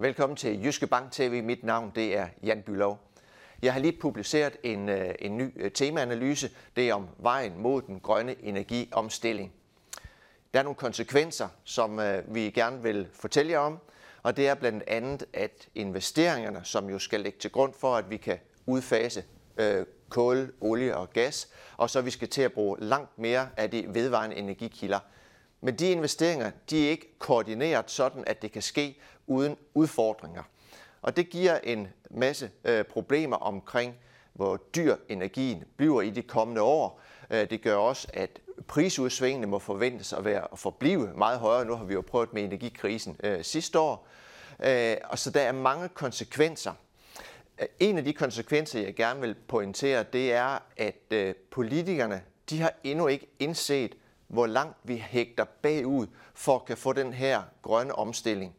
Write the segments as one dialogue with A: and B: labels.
A: Velkommen til Jyske Bank TV. Mit navn det er Jan Bylov. Jeg har lige publiceret en, øh, en ny øh, temaanalyse. Det er om vejen mod den grønne energiomstilling. Der er nogle konsekvenser, som øh, vi gerne vil fortælle jer om. Og det er blandt andet, at investeringerne, som jo skal lægge til grund for, at vi kan udfase øh, kul, olie og gas, og så vi skal til at bruge langt mere af de vedvarende energikilder. Men de investeringer, de er ikke koordineret sådan, at det kan ske uden udfordringer. Og det giver en masse øh, problemer omkring, hvor dyr energien bliver i de kommende år. Øh, det gør også, at prisudsvingene må forventes at være at forblive meget højere. Nu har vi jo prøvet med energikrisen øh, sidste år. Øh, og så der er mange konsekvenser. Øh, en af de konsekvenser, jeg gerne vil pointere, det er, at øh, politikerne de har endnu ikke indset, hvor langt vi hægter bagud for at kan få den her grønne omstilling.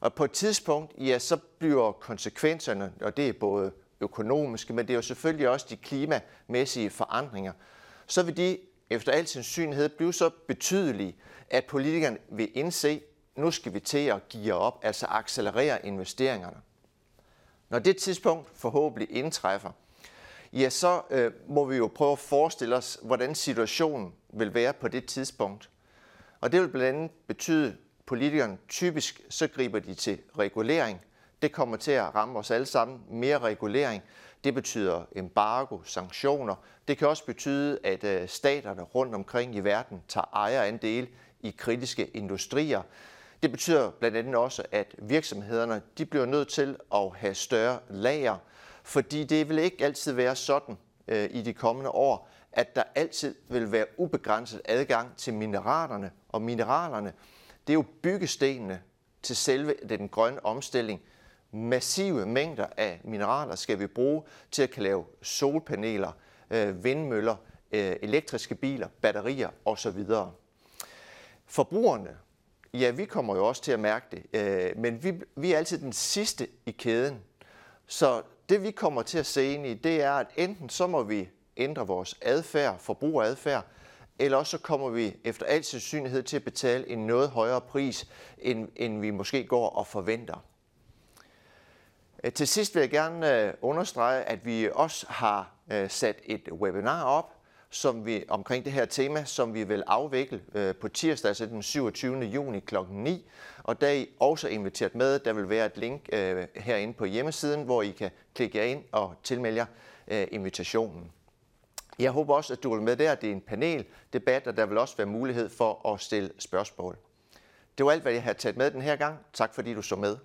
A: Og på et tidspunkt, ja, så bliver konsekvenserne, og det er både økonomiske, men det er jo selvfølgelig også de klimamæssige forandringer, så vil de efter al sandsynlighed blive så betydelige, at politikerne vil indse, nu skal vi til at give op, altså accelerere investeringerne. Når det tidspunkt forhåbentlig indtræffer, ja, så øh, må vi jo prøve at forestille os, hvordan situationen vil være på det tidspunkt. Og det vil blandt andet betyde, at politikerne typisk så griber de til regulering. Det kommer til at ramme os alle sammen. Mere regulering. Det betyder embargo, sanktioner. Det kan også betyde, at øh, staterne rundt omkring i verden tager ejerandel i kritiske industrier. Det betyder blandt andet også, at virksomhederne de bliver nødt til at have større lager, fordi det vil ikke altid være sådan øh, i de kommende år, at der altid vil være ubegrænset adgang til mineralerne. Og mineralerne, det er jo byggestenene til selve den grønne omstilling. Massive mængder af mineraler skal vi bruge til at kan lave solpaneler, øh, vindmøller, øh, elektriske biler, batterier osv. Forbrugerne, ja, vi kommer jo også til at mærke det, øh, men vi, vi er altid den sidste i kæden. Så det vi kommer til at se ind i, det er, at enten så må vi ændre vores adfærd, forbrugeradfærd, eller også så kommer vi efter al sandsynlighed til at betale en noget højere pris, end, end vi måske går og forventer. Til sidst vil jeg gerne øh, understrege, at vi også har øh, sat et webinar op som vi, omkring det her tema, som vi vil afvikle øh, på tirsdag, altså den 27. juni kl. 9. Og der er I også inviteret med. Der vil være et link øh, herinde på hjemmesiden, hvor I kan klikke jer ind og tilmelde jer øh, invitationen. Jeg håber også, at du vil med der. Det er en paneldebat, og der vil også være mulighed for at stille spørgsmål. Det var alt, hvad jeg havde taget med den her gang. Tak fordi du så med.